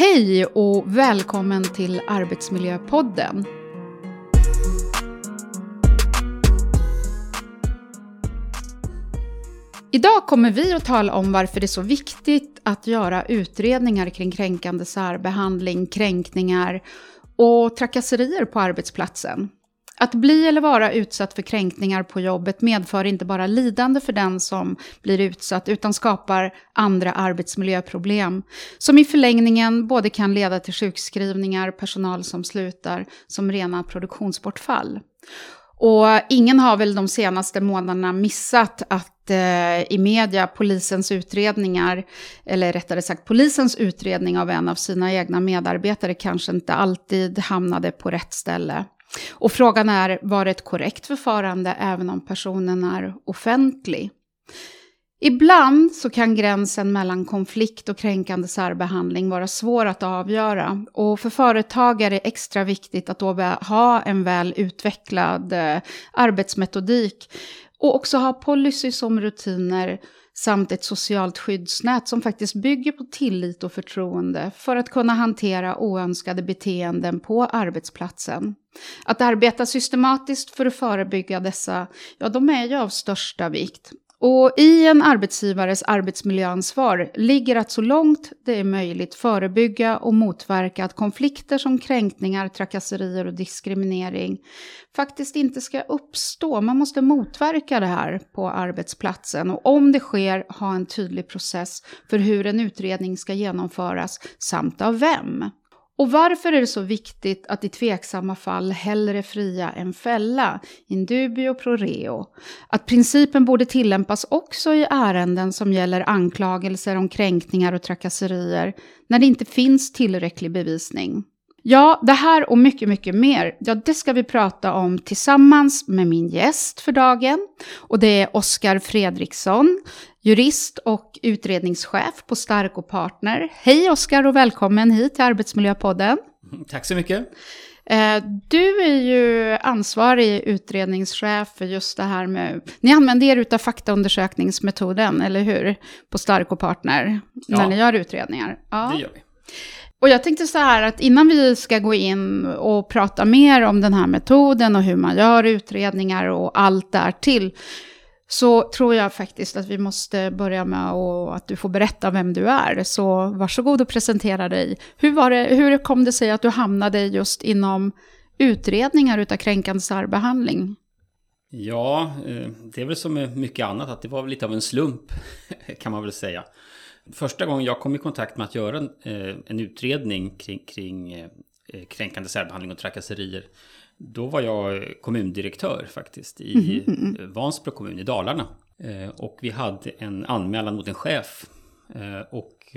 Hej och välkommen till Arbetsmiljöpodden. Idag kommer vi att tala om varför det är så viktigt att göra utredningar kring kränkande särbehandling, kränkningar och trakasserier på arbetsplatsen. Att bli eller vara utsatt för kränkningar på jobbet medför inte bara lidande för den som blir utsatt, utan skapar andra arbetsmiljöproblem, som i förlängningen både kan leda till sjukskrivningar, personal som slutar, som rena produktionsbortfall. Och ingen har väl de senaste månaderna missat att eh, i media polisens utredningar, eller rättare sagt polisens utredning av en av sina egna medarbetare kanske inte alltid hamnade på rätt ställe. Och frågan är, var det ett korrekt förfarande även om personen är offentlig? Ibland så kan gränsen mellan konflikt och kränkande särbehandling vara svår att avgöra. Och för företag är det extra viktigt att då ha en väl utvecklad eh, arbetsmetodik och också ha policy som rutiner samt ett socialt skyddsnät som faktiskt bygger på tillit och förtroende för att kunna hantera oönskade beteenden på arbetsplatsen. Att arbeta systematiskt för att förebygga dessa, ja de är ju av största vikt. Och i en arbetsgivares arbetsmiljöansvar ligger att så långt det är möjligt förebygga och motverka att konflikter som kränkningar, trakasserier och diskriminering faktiskt inte ska uppstå. Man måste motverka det här på arbetsplatsen och om det sker ha en tydlig process för hur en utredning ska genomföras samt av vem. Och varför är det så viktigt att i tveksamma fall hellre fria än fälla, in dubio pro reo? Att principen borde tillämpas också i ärenden som gäller anklagelser om kränkningar och trakasserier när det inte finns tillräcklig bevisning. Ja, det här och mycket, mycket mer, ja det ska vi prata om tillsammans med min gäst för dagen. Och det är Oskar Fredriksson, jurist och utredningschef på Stark och Partner. Hej Oskar och välkommen hit till Arbetsmiljöpodden. Tack så mycket. Eh, du är ju ansvarig utredningschef för just det här med... Ni använder er av faktaundersökningsmetoden, eller hur? På Stark och Partner, ja. när ni gör utredningar. Ja, det gör vi. Och jag tänkte så här att innan vi ska gå in och prata mer om den här metoden och hur man gör utredningar och allt där till, så tror jag faktiskt att vi måste börja med att du får berätta vem du är. Så varsågod och presentera dig. Hur, var det, hur kom det sig att du hamnade just inom utredningar utav kränkande särbehandling? Ja, eh, det är väl som med mycket annat att det var lite av en slump kan man väl säga. Första gången jag kom i kontakt med att göra en, eh, en utredning kring, kring eh, kränkande särbehandling och trakasserier då var jag kommundirektör faktiskt i mm. Vansbro kommun i Dalarna. Eh, och vi hade en anmälan mot en chef. Och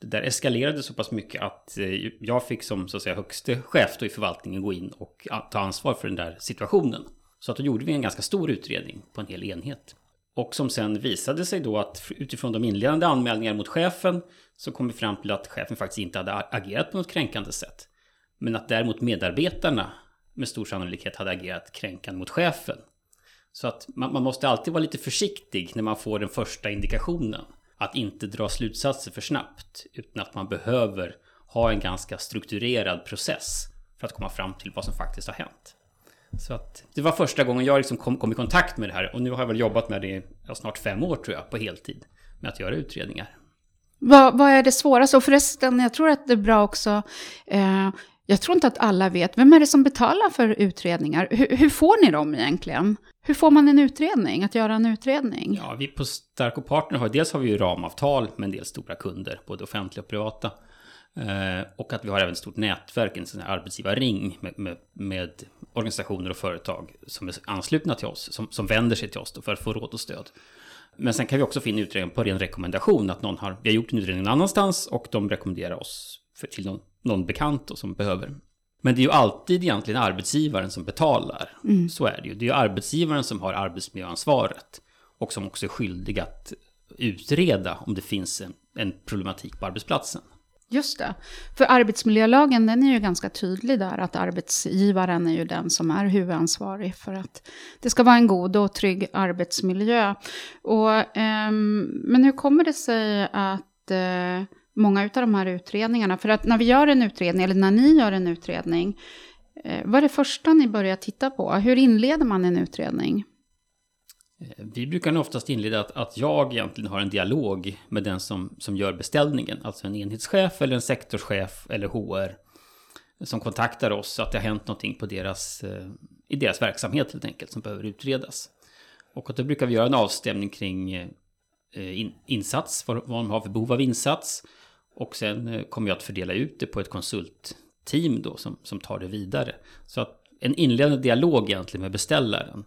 det där eskalerade så pass mycket att jag fick som så att säga högste chef då i förvaltningen gå in och ta ansvar för den där situationen. Så att då gjorde vi en ganska stor utredning på en hel enhet. Och som sen visade sig då att utifrån de inledande anmälningarna mot chefen så kom vi fram till att chefen faktiskt inte hade agerat på något kränkande sätt. Men att däremot medarbetarna med stor sannolikhet hade agerat kränkande mot chefen. Så att man, man måste alltid vara lite försiktig när man får den första indikationen. Att inte dra slutsatser för snabbt, utan att man behöver ha en ganska strukturerad process för att komma fram till vad som faktiskt har hänt. Så att det var första gången jag liksom kom, kom, i kontakt med det här och nu har jag väl jobbat med det i snart fem år tror jag på heltid med att göra utredningar. Vad, vad är det svåraste? Och förresten, jag tror att det är bra också. Eh, jag tror inte att alla vet. Vem är det som betalar för utredningar? Hur, hur, får ni dem egentligen? Hur får man en utredning, att göra en utredning? Ja, vi på Stark och Partner har dels har vi ju ramavtal med en del stora kunder, både offentliga och privata. Eh, och att vi har även ett stort nätverk, en sån här arbetsgivarring med, med, med, organisationer och företag som är anslutna till oss, som, som vänder sig till oss för att få råd och stöd. Men sen kan vi också in utredningen på ren rekommendation, att någon har, vi har gjort en utredning någon annanstans och de rekommenderar oss för, till någon, någon bekant och som behöver. Men det är ju alltid egentligen arbetsgivaren som betalar. Mm. Så är det ju. Det är ju arbetsgivaren som har arbetsmiljöansvaret och som också är skyldig att utreda om det finns en, en problematik på arbetsplatsen. Just det. För arbetsmiljölagen den är ju ganska tydlig där att arbetsgivaren är ju den som är huvudansvarig för att det ska vara en god och trygg arbetsmiljö. Och, eh, men hur kommer det sig att eh, många av de här utredningarna? För att när vi gör en utredning, eller när ni gör en utredning, eh, vad är det första ni börjar titta på? Hur inleder man en utredning? Eh, vi brukar oftast inleda att, att jag egentligen har en dialog med den som, som gör beställningen. Alltså en enhetschef eller en sektorschef eller HR. Som kontaktar oss så att det har hänt någonting på deras, eh, i deras verksamhet helt enkelt som behöver utredas. Och då brukar vi göra en avstämning kring eh, insats, vad, vad de har för behov av insats. Och sen kommer jag att fördela ut det på ett konsultteam då som, som tar det vidare. Så att en inledande dialog egentligen med beställaren.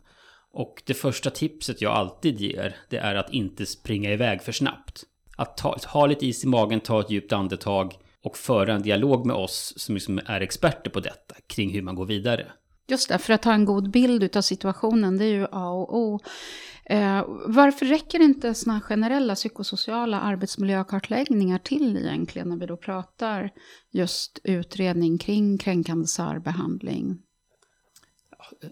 Och det första tipset jag alltid ger, det är att inte springa iväg för snabbt. Att ta, ha lite is i magen, ta ett djupt andetag och föra en dialog med oss som liksom är experter på detta, kring hur man går vidare. Just det, för att ha en god bild av situationen, det är ju A och O. Eh, varför räcker inte sådana generella psykosociala arbetsmiljökartläggningar till egentligen när vi då pratar just utredning kring kränkande särbehandling?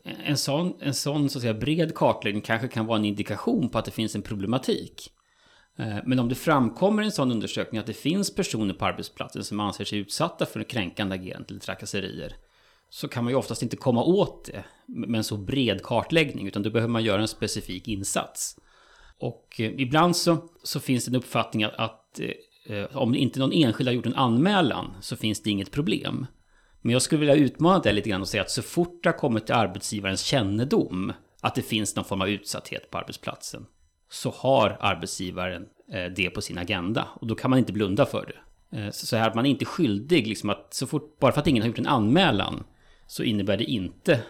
En sån, en sån så att säga, bred kartläggning kanske kan vara en indikation på att det finns en problematik. Eh, men om det framkommer i en sån undersökning att det finns personer på arbetsplatsen som anser sig utsatta för kränkande agerande eller trakasserier så kan man ju oftast inte komma åt det med en så bred kartläggning utan då behöver man göra en specifik insats. Och eh, ibland så, så finns det en uppfattning att, att eh, om inte någon enskild har gjort en anmälan så finns det inget problem. Men jag skulle vilja utmana det lite grann och säga att så fort det har kommit till arbetsgivarens kännedom att det finns någon form av utsatthet på arbetsplatsen så har arbetsgivaren eh, det på sin agenda och då kan man inte blunda för det. Eh, så här att man är inte skyldig liksom att så fort, bara för att ingen har gjort en anmälan så innebär det inte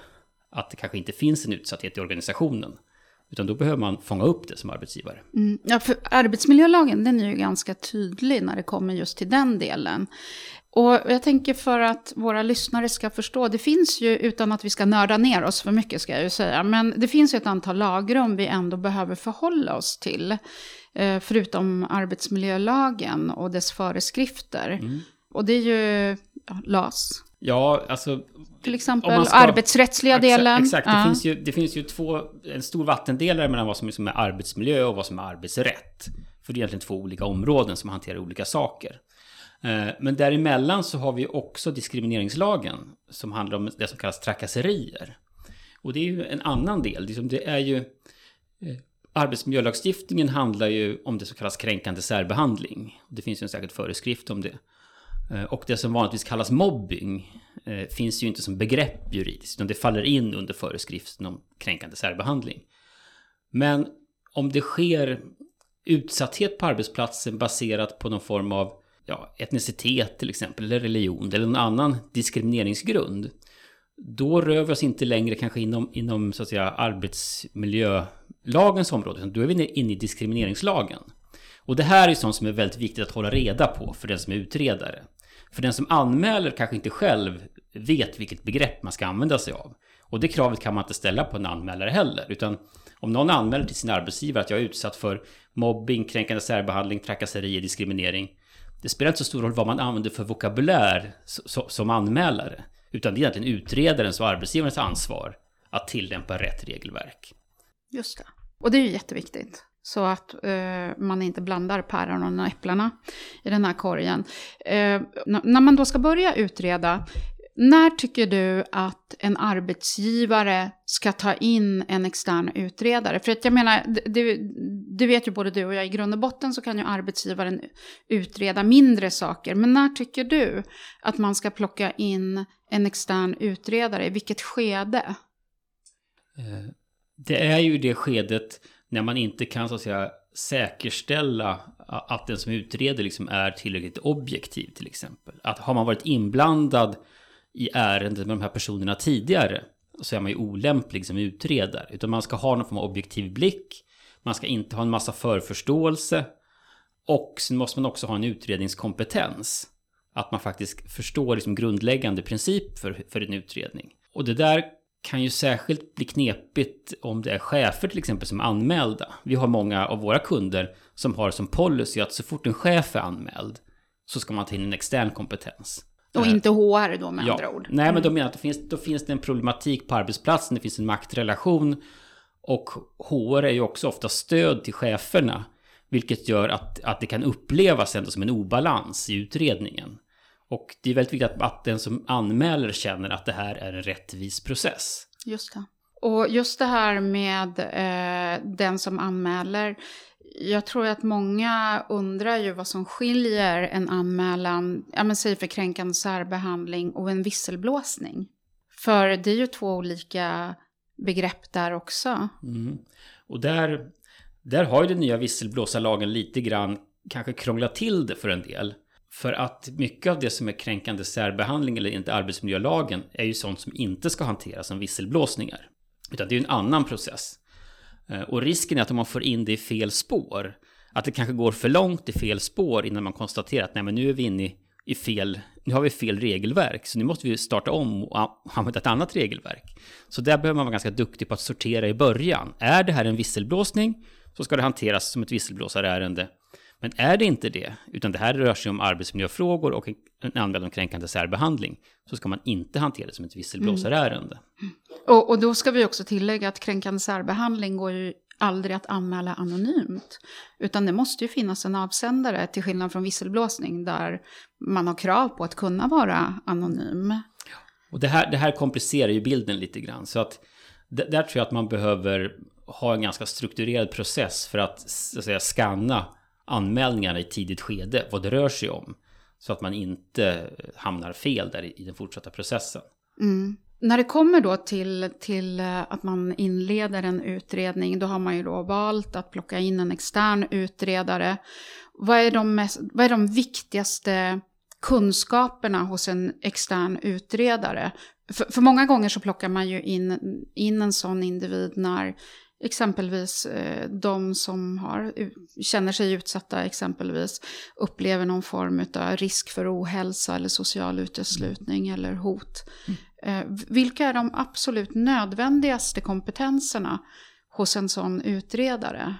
att det kanske inte finns en utsatthet i organisationen. Utan då behöver man fånga upp det som arbetsgivare. Mm, ja, för arbetsmiljölagen den är ju ganska tydlig när det kommer just till den delen. Och jag tänker för att våra lyssnare ska förstå, det finns ju, utan att vi ska nörda ner oss för mycket ska jag ju säga, men det finns ju ett antal lagrum vi ändå behöver förhålla oss till. Eh, förutom arbetsmiljölagen och dess föreskrifter. Mm. Och det är ju LAS. Ja, alltså... Till exempel ska, arbetsrättsliga delen. Exakt, ja. det, finns ju, det finns ju två, en stor vattendelare mellan vad som är arbetsmiljö och vad som är arbetsrätt. För det är egentligen två olika områden som hanterar olika saker. Eh, men däremellan så har vi också diskrimineringslagen som handlar om det som kallas trakasserier. Och det är ju en annan del. Det är ju... Eh, arbetsmiljölagstiftningen handlar ju om det som kallas kränkande särbehandling. Det finns ju en särskild föreskrift om det. Eh, och det som vanligtvis kallas mobbing finns ju inte som begrepp juridiskt, utan det faller in under föreskriften om kränkande särbehandling. Men om det sker utsatthet på arbetsplatsen baserat på någon form av ja, etnicitet till exempel, eller religion, eller någon annan diskrimineringsgrund. Då rör vi oss inte längre kanske inom, inom så att säga, arbetsmiljölagens område, utan då är vi inne i diskrimineringslagen. Och det här är sånt som är väldigt viktigt att hålla reda på för den som är utredare. För den som anmäler kanske inte själv vet vilket begrepp man ska använda sig av. Och det kravet kan man inte ställa på en anmälare heller. Utan om någon anmäler till sin arbetsgivare att jag är utsatt för mobbing, kränkande särbehandling, trakasserier, diskriminering det spelar inte så stor roll vad man använder för vokabulär som anmälare. Utan det är egentligen utredarens och arbetsgivarens ansvar att tillämpa rätt regelverk. Just det. Och det är ju jätteviktigt. Så att eh, man inte blandar päronen och äpplena i den här korgen. Eh, när man då ska börja utreda, när tycker du att en arbetsgivare ska ta in en extern utredare? För att jag menar, det, du vet ju både du och jag, i grund och botten så kan ju arbetsgivaren utreda mindre saker. Men när tycker du att man ska plocka in en extern utredare? I vilket skede? Eh, det är ju det skedet när man inte kan så att säga säkerställa att den som utreder liksom är tillräckligt objektiv till exempel. Att har man varit inblandad i ärendet med de här personerna tidigare så är man ju olämplig som utredare. Utan man ska ha någon form av objektiv blick. Man ska inte ha en massa förförståelse. Och sen måste man också ha en utredningskompetens. Att man faktiskt förstår liksom grundläggande princip för, för en utredning. Och det där kan ju särskilt bli knepigt om det är chefer till exempel som är anmälda. Vi har många av våra kunder som har som policy att så fort en chef är anmäld så ska man ta in en extern kompetens. Och inte HR då med ja. andra ord. Nej, men då mm. menar att det finns, då finns det en problematik på arbetsplatsen, det finns en maktrelation. Och HR är ju också ofta stöd till cheferna. Vilket gör att, att det kan upplevas ändå som en obalans i utredningen. Och det är väldigt viktigt att, att den som anmäler känner att det här är en rättvis process. Just det. Och just det här med eh, den som anmäler. Jag tror att många undrar ju vad som skiljer en anmälan, ja men säg för kränkande särbehandling och en visselblåsning. För det är ju två olika begrepp där också. Mm. Och där, där har ju den nya visselblåsarlagen lite grann kanske krånglat till det för en del. För att mycket av det som är kränkande särbehandling eller inte arbetsmiljölagen är ju sånt som inte ska hanteras som visselblåsningar. Utan det är ju en annan process. Eh, och risken är att om man får in det i fel spår, att det kanske går för långt i fel spår innan man konstaterar att nej men nu är vi inne i fel, nu har vi fel regelverk, så nu måste vi starta om och använda ett annat regelverk. Så där behöver man vara ganska duktig på att sortera i början. Är det här en visselblåsning så ska det hanteras som ett visselblåsarärende. Men är det inte det, utan det här rör sig om arbetsmiljöfrågor och en anmälan om kränkande särbehandling, så ska man inte hantera det som ett visselblåsarärende. Mm. Och, och då ska vi också tillägga att kränkande särbehandling går ju aldrig att anmäla anonymt. Utan det måste ju finnas en avsändare, till skillnad från visselblåsning, där man har krav på att kunna vara anonym. Och det här, det här komplicerar ju bilden lite grann. Så att där tror jag att man behöver ha en ganska strukturerad process för att, så att säga, skanna anmälningarna i tidigt skede, vad det rör sig om. Så att man inte hamnar fel där i den fortsatta processen. Mm. När det kommer då till, till eh, att man inleder en utredning, då har man ju då valt att plocka in en extern utredare. Vad är de, mest, vad är de viktigaste kunskaperna hos en extern utredare? För, för många gånger så plockar man ju in, in en sån individ när exempelvis eh, de som har, känner sig utsatta exempelvis upplever någon form av risk för ohälsa eller social uteslutning mm. eller hot. Mm. Eh, vilka är de absolut nödvändigaste kompetenserna hos en sån utredare?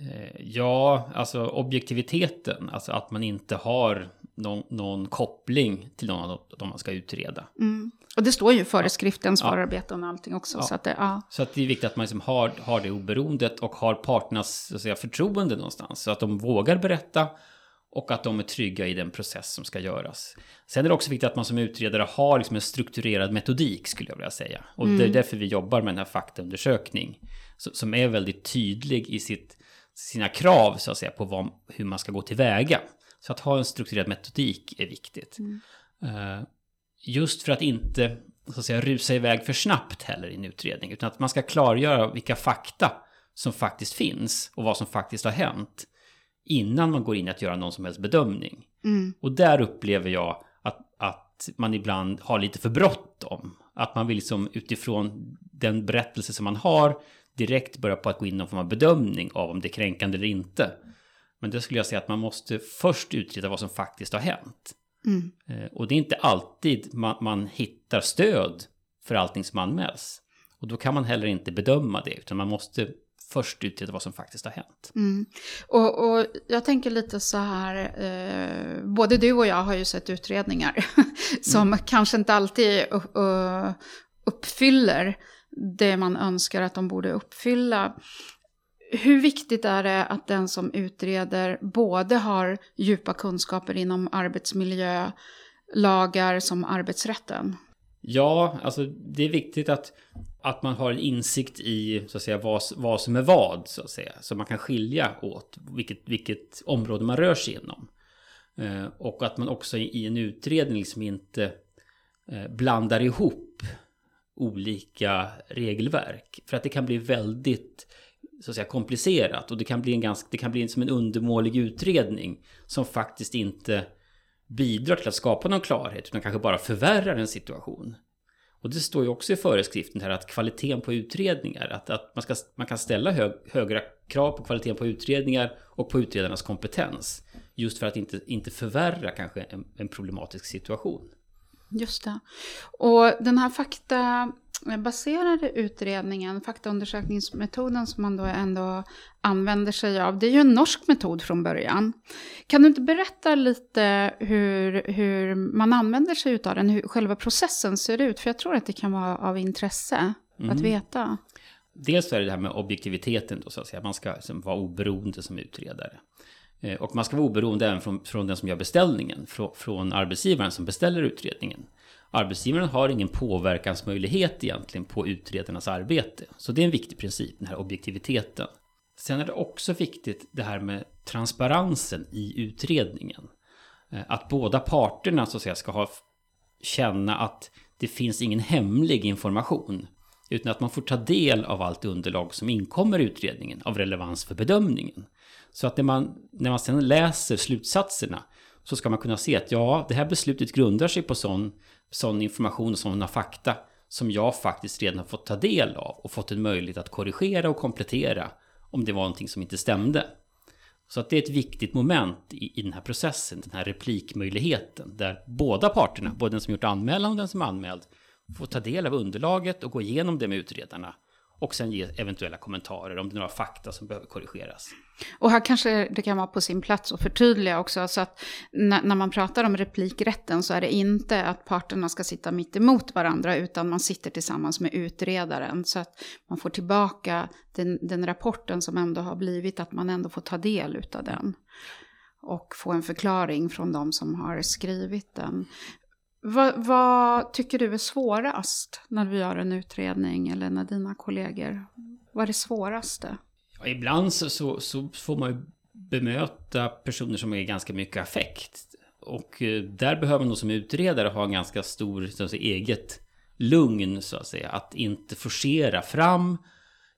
Eh, ja, alltså objektiviteten, alltså att man inte har någon, någon koppling till någon av dem man ska utreda. Mm. Och det står ju i föreskriften, förarbeten och allting också. Ja. Så, att det, ja. så att det är viktigt att man liksom har, har det oberoendet och har parternas så att säga, förtroende någonstans. Så att de vågar berätta och att de är trygga i den process som ska göras. Sen är det också viktigt att man som utredare har liksom en strukturerad metodik skulle jag vilja säga. Och mm. det är mm. därför vi jobbar med den här faktaundersökning. Som är väldigt tydlig i sitt, sina krav så att säga på vad, hur man ska gå tillväga. Så att ha en strukturerad metodik är viktigt. Mm. Uh, just för att inte så att säga, rusa iväg för snabbt heller i en utredning. Utan att man ska klargöra vilka fakta som faktiskt finns och vad som faktiskt har hänt innan man går in att göra någon som helst bedömning. Mm. Och där upplever jag att, att man ibland har lite för bråttom. Att man vill liksom utifrån den berättelse som man har direkt börja på att gå in någon form av bedömning av om det är kränkande eller inte. Men det skulle jag säga att man måste först utreda vad som faktiskt har hänt. Mm. Eh, och det är inte alltid man, man hittar stöd för allting som anmäls. Och då kan man heller inte bedöma det, utan man måste först utreda vad som faktiskt har hänt. Mm. Och, och, jag tänker lite så här, eh, både du och jag har ju sett utredningar som mm. kanske inte alltid uh, uppfyller det man önskar att de borde uppfylla. Hur viktigt är det att den som utreder både har djupa kunskaper inom arbetsmiljölagar som arbetsrätten? Ja, alltså det är viktigt att, att man har en insikt i så att säga, vad, vad som är vad, så att säga. Så man kan skilja åt vilket, vilket område man rör sig inom. Eh, och att man också i en utredning liksom inte eh, blandar ihop olika regelverk. För att det kan bli väldigt så att säga, komplicerat och det kan bli en ganska, det kan bli som en undermålig utredning som faktiskt inte bidrar till att skapa någon klarhet utan kanske bara förvärrar en situation. Och det står ju också i föreskriften här att kvaliteten på utredningar, att, att man, ska, man kan ställa hög, högre krav på kvaliteten på utredningar och på utredarnas kompetens. Just för att inte, inte förvärra kanske en, en problematisk situation. Just det. Och den här faktabaserade utredningen, faktaundersökningsmetoden som man då ändå använder sig av, det är ju en norsk metod från början. Kan du inte berätta lite hur, hur man använder sig av den, hur själva processen ser ut? För jag tror att det kan vara av intresse mm. att veta. dels är det det här med objektiviteten då, så att säga. Man ska liksom, vara oberoende som utredare. Eh, och man ska vara oberoende även från, från den som gör beställningen, från, från arbetsgivaren som beställer utredningen. Arbetsgivaren har ingen påverkansmöjlighet egentligen på utredarnas arbete. Så det är en viktig princip, den här objektiviteten. Sen är det också viktigt det här med transparensen i utredningen. Eh, att båda parterna så att säga ska ha, känna att det finns ingen hemlig information. Utan att man får ta del av allt underlag som inkommer i utredningen av relevans för bedömningen. Så att när man, när man sedan läser slutsatserna så ska man kunna se att ja, det här beslutet grundar sig på sån, sån information och sådana fakta som jag faktiskt redan har fått ta del av och fått en möjlighet att korrigera och komplettera om det var någonting som inte stämde. Så att det är ett viktigt moment i, i den här processen, den här replikmöjligheten, där båda parterna, både den som gjort anmälan och den som är anmäld, får ta del av underlaget och gå igenom det med utredarna och sen ge eventuella kommentarer om det är några fakta som behöver korrigeras. Och här kanske det kan vara på sin plats att förtydliga också, så att när, man pratar om replikrätten så är det inte att parterna ska sitta mitt emot varandra, utan man sitter tillsammans med utredaren, så att man får tillbaka den, den rapporten som ändå har blivit, att man ändå får ta del av den. Och få en förklaring från de som har skrivit den. Vad, vad, tycker du är svårast när du gör en utredning eller när dina kollegor? Vad är det svåraste? Ja, ibland så, så, så, får man ju bemöta personer som är ganska mycket affekt. Och eh, där behöver man nog som utredare ha en ganska stor liksom, så att säga, eget lugn så att säga. Att inte forcera fram,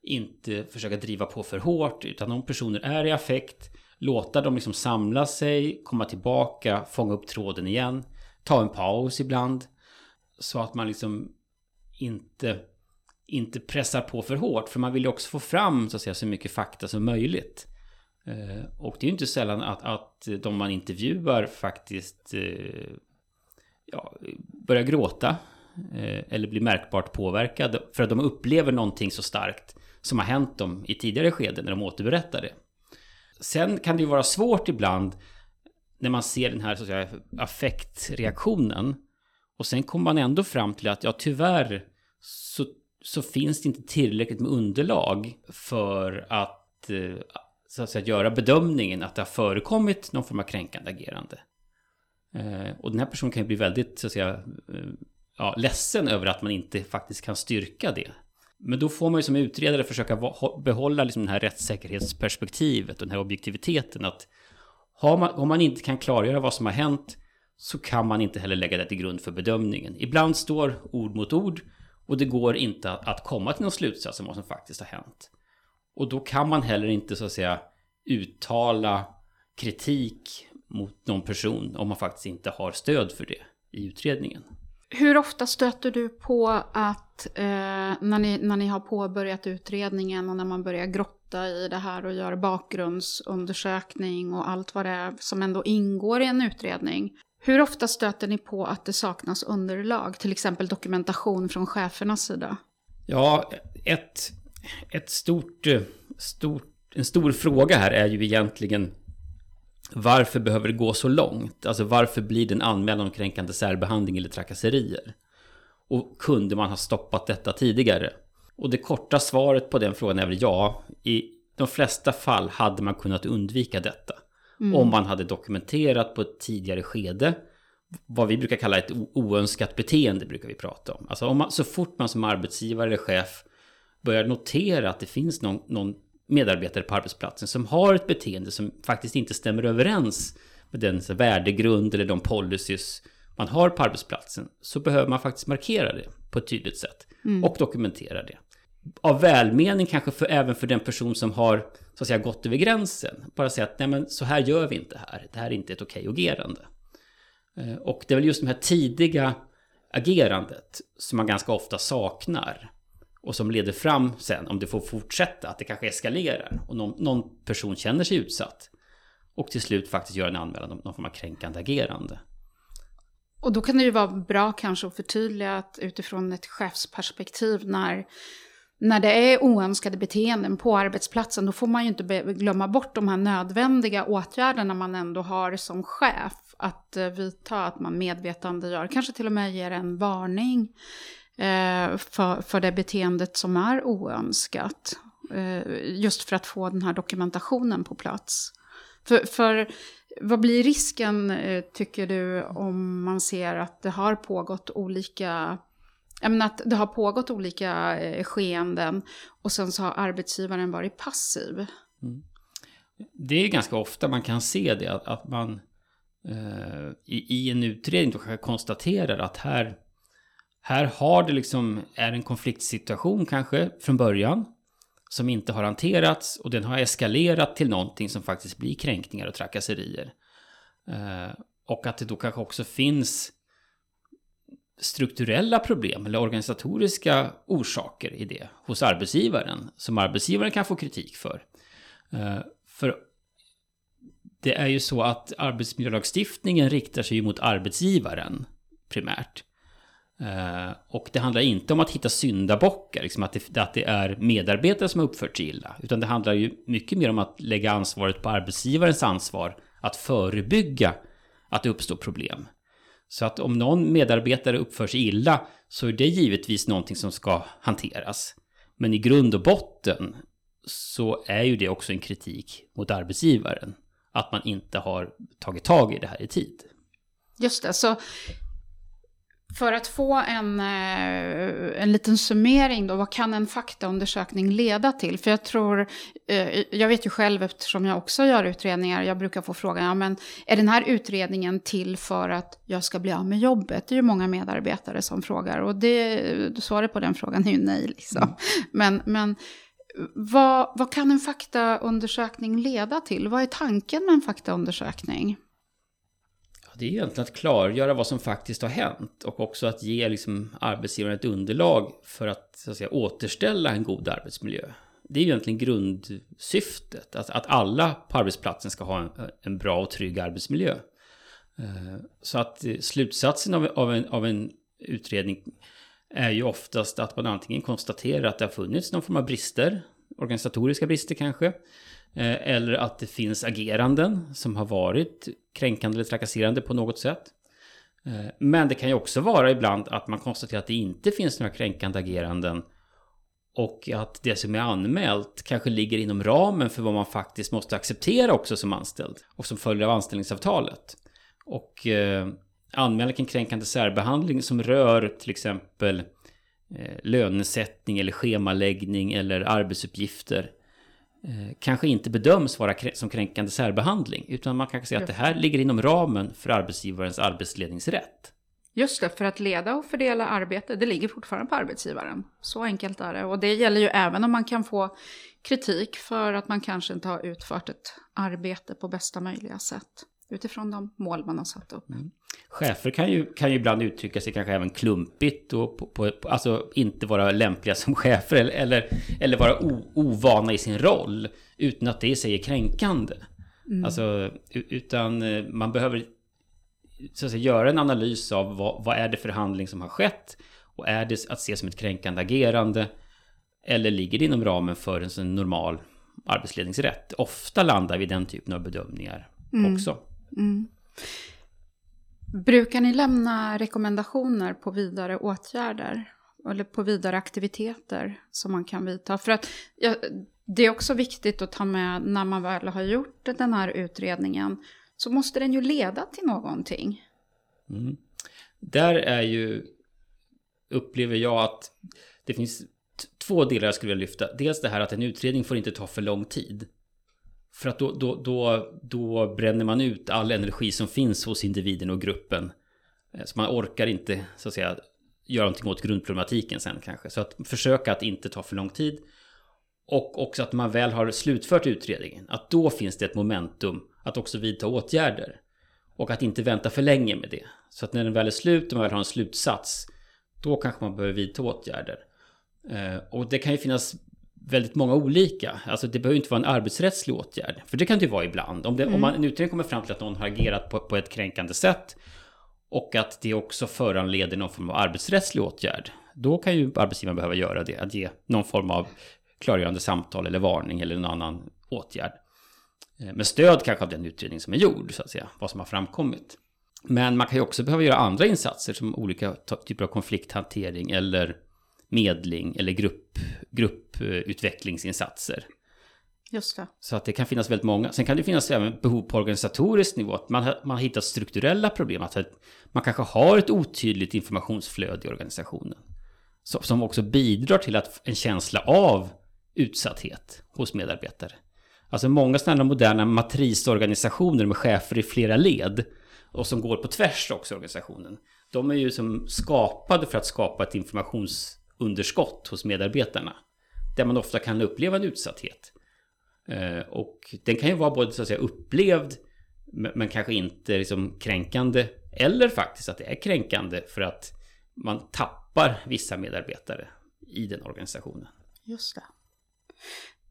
inte försöka driva på för hårt. Utan om personer är i affekt, låta dem liksom samla sig, komma tillbaka, fånga upp tråden igen ta en paus ibland. Så att man liksom inte, inte pressar på för hårt. För man vill ju också få fram så, att säga, så mycket fakta som möjligt. Eh, och det är ju inte sällan att, att de man intervjuar faktiskt eh, ja, börjar gråta. Eh, eller blir märkbart påverkade. För att de upplever någonting så starkt som har hänt dem i tidigare skeden när de återberättar det. Sen kan det ju vara svårt ibland när man ser den här så att säga, affektreaktionen. Och sen kommer man ändå fram till att ja, tyvärr så, så finns det inte tillräckligt med underlag för att, eh, så att säga, göra bedömningen att det har förekommit någon form av kränkande agerande. Eh, och den här personen kan ju bli väldigt så att säga, eh, ja, ledsen över att man inte faktiskt kan styrka det. Men då får man ju som utredare försöka behålla liksom det här rättssäkerhetsperspektivet och den här objektiviteten. Att man, om man inte kan klargöra vad som har hänt så kan man inte heller lägga det till grund för bedömningen. Ibland står ord mot ord och det går inte att komma till någon slutsats om vad som faktiskt har hänt. Och då kan man heller inte så att säga uttala kritik mot någon person om man faktiskt inte har stöd för det i utredningen. Hur ofta stöter du på att eh, när, ni, när ni har påbörjat utredningen och när man börjar grotta i det här och gör bakgrundsundersökning och allt vad det är som ändå ingår i en utredning. Hur ofta stöter ni på att det saknas underlag, till exempel dokumentation från chefernas sida? Ja, ett, ett stort, eh, stort, en stor fråga här är ju egentligen varför behöver det gå så långt? Alltså varför blir det en anmälan om kränkande särbehandling eller trakasserier? Och kunde man ha stoppat detta tidigare? Och det korta svaret på den frågan är väl ja. I de flesta fall hade man kunnat undvika detta. Mm. Om man hade dokumenterat på ett tidigare skede. Vad vi brukar kalla ett oönskat beteende brukar vi prata om. Alltså om man, så fort man som arbetsgivare eller chef börjar notera att det finns någon, någon medarbetare på arbetsplatsen som har ett beteende som faktiskt inte stämmer överens med den värdegrund eller de policies man har på arbetsplatsen så behöver man faktiskt markera det på ett tydligt sätt mm. och dokumentera det. Av välmening kanske för, även för den person som har så att säga, gått över gränsen. Bara säga att nej men så här gör vi inte här. Det här är inte ett okej agerande. Eh, och det är väl just det här tidiga agerandet som man ganska ofta saknar och som leder fram sen, om det får fortsätta, att det kanske eskalerar och någon, någon person känner sig utsatt och till slut faktiskt gör en anmälan om någon form av kränkande agerande. Och då kan det ju vara bra kanske att förtydliga att utifrån ett chefsperspektiv när, när det är oönskade beteenden på arbetsplatsen, då får man ju inte glömma bort de här nödvändiga åtgärderna man ändå har som chef att eh, vidta, att man medvetandegör, kanske till och med ger en varning eh, för, för det beteendet som är oönskat. Eh, just för att få den här dokumentationen på plats. För, för vad blir risken, eh, tycker du, om man ser att det har pågått olika menar att det har pågått olika eh, skeenden och sen så har arbetsgivaren varit passiv. Mm. Det är ganska ofta man kan se det, att, att man eh, i, i, en utredning då konstaterar att här, här har det liksom, är en konfliktsituation kanske från början som inte har hanterats och den har eskalerat till någonting som faktiskt blir kränkningar och trakasserier. Eh, och att det då kanske också finns strukturella problem eller organisatoriska orsaker i det hos arbetsgivaren som arbetsgivaren kan få kritik för. Eh, för det är ju så att arbetsmiljölagstiftningen riktar sig mot arbetsgivaren primärt. Eh, och det handlar inte om att hitta syndabockar, liksom att, det, att det är medarbetare som har uppfört sig illa. Utan det handlar ju mycket mer om att lägga ansvaret på arbetsgivarens ansvar att förebygga att det uppstår problem. Så att om någon medarbetare uppför sig illa så är det givetvis någonting som ska hanteras. Men i grund och botten så är ju det också en kritik mot arbetsgivaren. Att man inte har tagit tag i det här i tid. Just det, så för att få en, eh, en liten summering då, vad kan en faktaundersökning leda till? För jag tror, eh, jag vet ju själv eftersom jag också gör utredningar, jag brukar få frågan, ja men är den här utredningen till för att jag ska bli av med jobbet? Det är ju många medarbetare som frågar och det, svaret på den frågan är ju nej liksom. Mm. Men, men vad, vad kan en faktaundersökning leda till? Vad är tanken med en faktaundersökning? Det är egentligen att klargöra vad som faktiskt har hänt och också att ge liksom arbetsgivaren ett underlag för att, så att säga, återställa en god arbetsmiljö. Det är egentligen grundsyftet, att, att alla på arbetsplatsen ska ha en, en bra och trygg arbetsmiljö. Eh, så att slutsatsen av, av, en, av en utredning är ju oftast att man antingen konstaterar att det har funnits någon form av brister, organisatoriska brister kanske, Eh, eller att det finns ageranden som har varit kränkande eller trakasserande på något sätt. Eh, men det kan ju också vara ibland att man konstaterar att det inte finns några kränkande ageranden och att det som är anmält kanske ligger inom ramen för vad man faktiskt måste acceptera också som anställd och som följer av anställningsavtalet. Och eh, anmälan kring kränkande särbehandling som rör till exempel eh, lönesättning eller schemaläggning eller arbetsuppgifter kanske inte bedöms vara som kränkande särbehandling. Utan man kan säga att det här ligger inom ramen för arbetsgivarens arbetsledningsrätt. Just det, för att leda och fördela arbete, det ligger fortfarande på arbetsgivaren. Så enkelt är det. Och det gäller ju även om man kan få kritik för att man kanske inte har utfört ett arbete på bästa möjliga sätt. Utifrån de mål man har satt upp. Mm. Chefer kan ju, kan ju ibland uttrycka sig kanske även klumpigt och på, på, alltså inte vara lämpliga som chefer eller, eller, eller vara o, ovana i sin roll utan att det i sig är kränkande. Mm. Alltså, utan eh, man behöver så att säga, göra en analys av vad, vad är det för handling som har skett och är det att se som ett kränkande agerande eller ligger det inom ramen för en sån normal arbetsledningsrätt? Ofta landar vi i den typen av bedömningar mm. också. Mm. Brukar ni lämna rekommendationer på vidare åtgärder? Eller på vidare aktiviteter som man kan vidta? För att ja, det är också viktigt att ta med när man väl har gjort den här utredningen. Så måste den ju leda till någonting. Mm. Där är ju, upplever jag att det finns två delar jag skulle vilja lyfta. Dels det här att en utredning får inte ta för lång tid. För att då, då, då, då bränner man ut all energi som finns hos individen och gruppen. Eh, så man orkar inte så att säga göra någonting åt grundproblematiken sen kanske. Så att försöka att inte ta för lång tid. Och också att man väl har slutfört utredningen. Att då finns det ett momentum att också vidta åtgärder. Och att inte vänta för länge med det. Så att när den väl är slut och man väl har en slutsats. Då kanske man behöver vidta åtgärder. Eh, och det kan ju finnas väldigt många olika. Alltså det behöver inte vara en arbetsrättslig åtgärd. För det kan det ju vara ibland. Om, det, mm. om man, en utredning kommer fram till att någon har agerat på, på ett kränkande sätt och att det också föranleder någon form av arbetsrättslig åtgärd. Då kan ju arbetsgivaren behöva göra det. Att ge någon form av klargörande samtal eller varning eller någon annan åtgärd. Eh, med stöd kanske av den utredning som är gjord, så att säga. Vad som har framkommit. Men man kan ju också behöva göra andra insatser som olika typer av konflikthantering eller medling eller grupp, grupputvecklingsinsatser. Just det. Så att det kan finnas väldigt många. Sen kan det finnas även behov på organisatorisk nivå. Att man man hittat strukturella problem. Att man kanske har ett otydligt informationsflöde i organisationen. Som också bidrar till att en känsla av utsatthet hos medarbetare. Alltså många sådana moderna matrisorganisationer med chefer i flera led och som går på tvärs också organisationen. De är ju som skapade för att skapa ett underskott hos medarbetarna. Där man ofta kan uppleva en utsatthet. Eh, och den kan ju vara både så att säga upplevd men kanske inte liksom kränkande. Eller faktiskt att det är kränkande för att man tappar vissa medarbetare i den organisationen. Just det.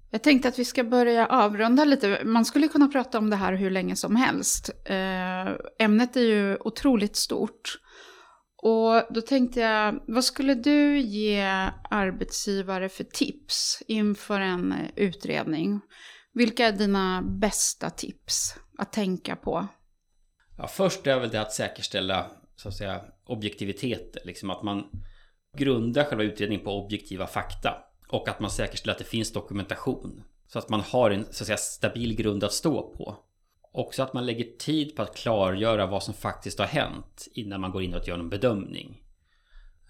Jag tänkte att vi ska börja avrunda lite. Man skulle kunna prata om det här hur länge som helst. Eh, ämnet är ju otroligt stort. Och då tänkte jag, vad skulle du ge arbetsgivare för tips inför en utredning? Vilka är dina bästa tips att tänka på? Ja, först är väl det att säkerställa så att säga, objektivitet. Liksom att man grundar själva utredningen på objektiva fakta. Och att man säkerställer att det finns dokumentation. Så att man har en så att säga, stabil grund att stå på. Också att man lägger tid på att klargöra vad som faktiskt har hänt innan man går in och gör någon bedömning.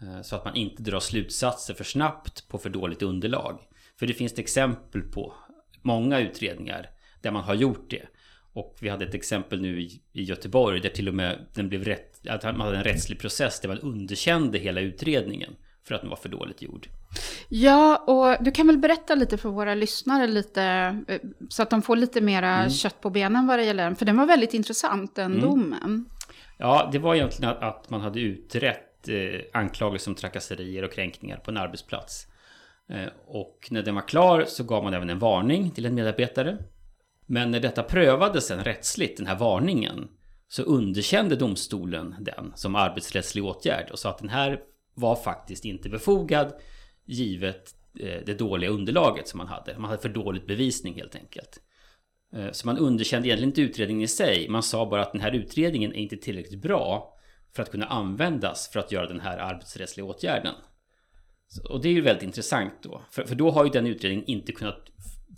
Eh, så att man inte drar slutsatser för snabbt på för dåligt underlag. För det finns det exempel på många utredningar där man har gjort det. Och vi hade ett exempel nu i, Göteborg där till och med den blev rätt, att man hade en rättslig process där man underkände hela utredningen för att den var för dåligt gjord. Ja, och du kan väl berätta lite för våra lyssnare lite, eh, så att de får lite mera mm. kött på benen vad det gäller den. För den var väldigt intressant, den mm. domen. Ja, det var egentligen att man hade utrett eh, anklagelser om trakasserier och kränkningar på en arbetsplats. Eh, och när den var klar så gav man även en varning till en medarbetare. Men när detta prövades sen rättsligt, den här varningen, så underkände domstolen den som arbetsrättslig åtgärd och sa att den här var faktiskt inte befogad givet eh, det dåliga underlaget som man hade. Man hade för dåligt bevisning helt enkelt. Eh, så man underkände egentligen inte utredningen i sig. Man sa bara att den här utredningen är inte tillräckligt bra för att kunna användas för att göra den här arbetsrättsliga åtgärden. Och det är ju väldigt intressant då. För, för då har ju den utredningen inte kunnat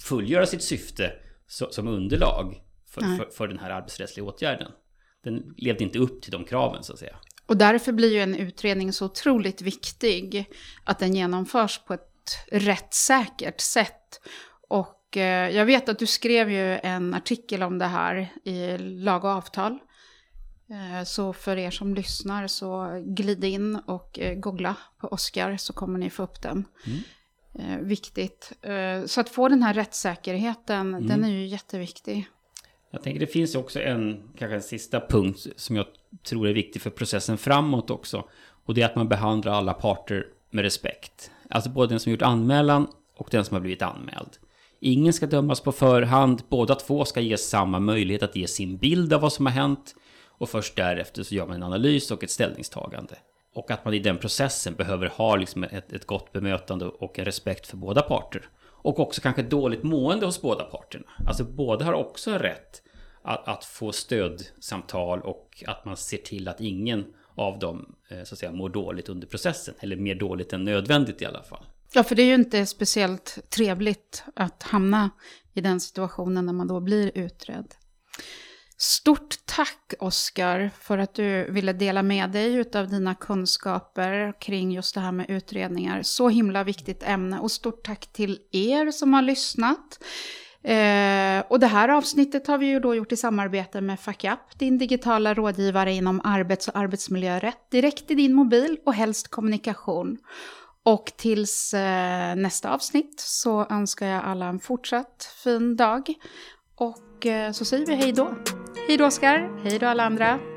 fullgöra sitt syfte som underlag för, för, för, den här arbetsrättsliga åtgärden. Den levde inte upp till de kraven så att säga. Och därför blir ju en utredning så otroligt viktig. Att den genomförs på ett rättssäkert sätt. Och eh, jag vet att du skrev ju en artikel om det här i Lag och avtal. Eh, så för er som lyssnar så glid in och eh, googla på Oscar så kommer ni få upp den. Mm. Viktigt. Så att få den här rättssäkerheten, mm. den är ju jätteviktig. Jag tänker det finns också en, kanske en sista punkt som jag tror är viktig för processen framåt också. Och det är att man behandlar alla parter med respekt. Alltså både den som gjort anmälan och den som har blivit anmäld. Ingen ska dömas på förhand, båda två ska ges samma möjlighet att ge sin bild av vad som har hänt. Och först därefter så gör man en analys och ett ställningstagande. Och att man i den processen behöver ha liksom ett, ett gott bemötande och en respekt för båda parter. Och också kanske dåligt mående hos båda parterna. Alltså båda har också rätt att, att, få stödsamtal och att man ser till att ingen av dem eh, så att säga, mår dåligt under processen. Eller mer dåligt än nödvändigt i alla fall. Ja, för det är ju inte speciellt trevligt att hamna i den situationen när man då blir utredd. Stort tack Oskar för att du ville dela med dig av dina kunskaper kring just det här med utredningar. Så himla viktigt ämne och stort tack till er som har lyssnat. Eh, och det här avsnittet har vi ju då gjort i samarbete med FackUp, din digitala rådgivare inom arbets och arbetsmiljörätt, direkt i din mobil och helst kommunikation. Och tills eh, nästa avsnitt så önskar jag alla en fortsatt fin dag. Och eh, så säger vi hej då. Hej då Oskar, hej då alla andra.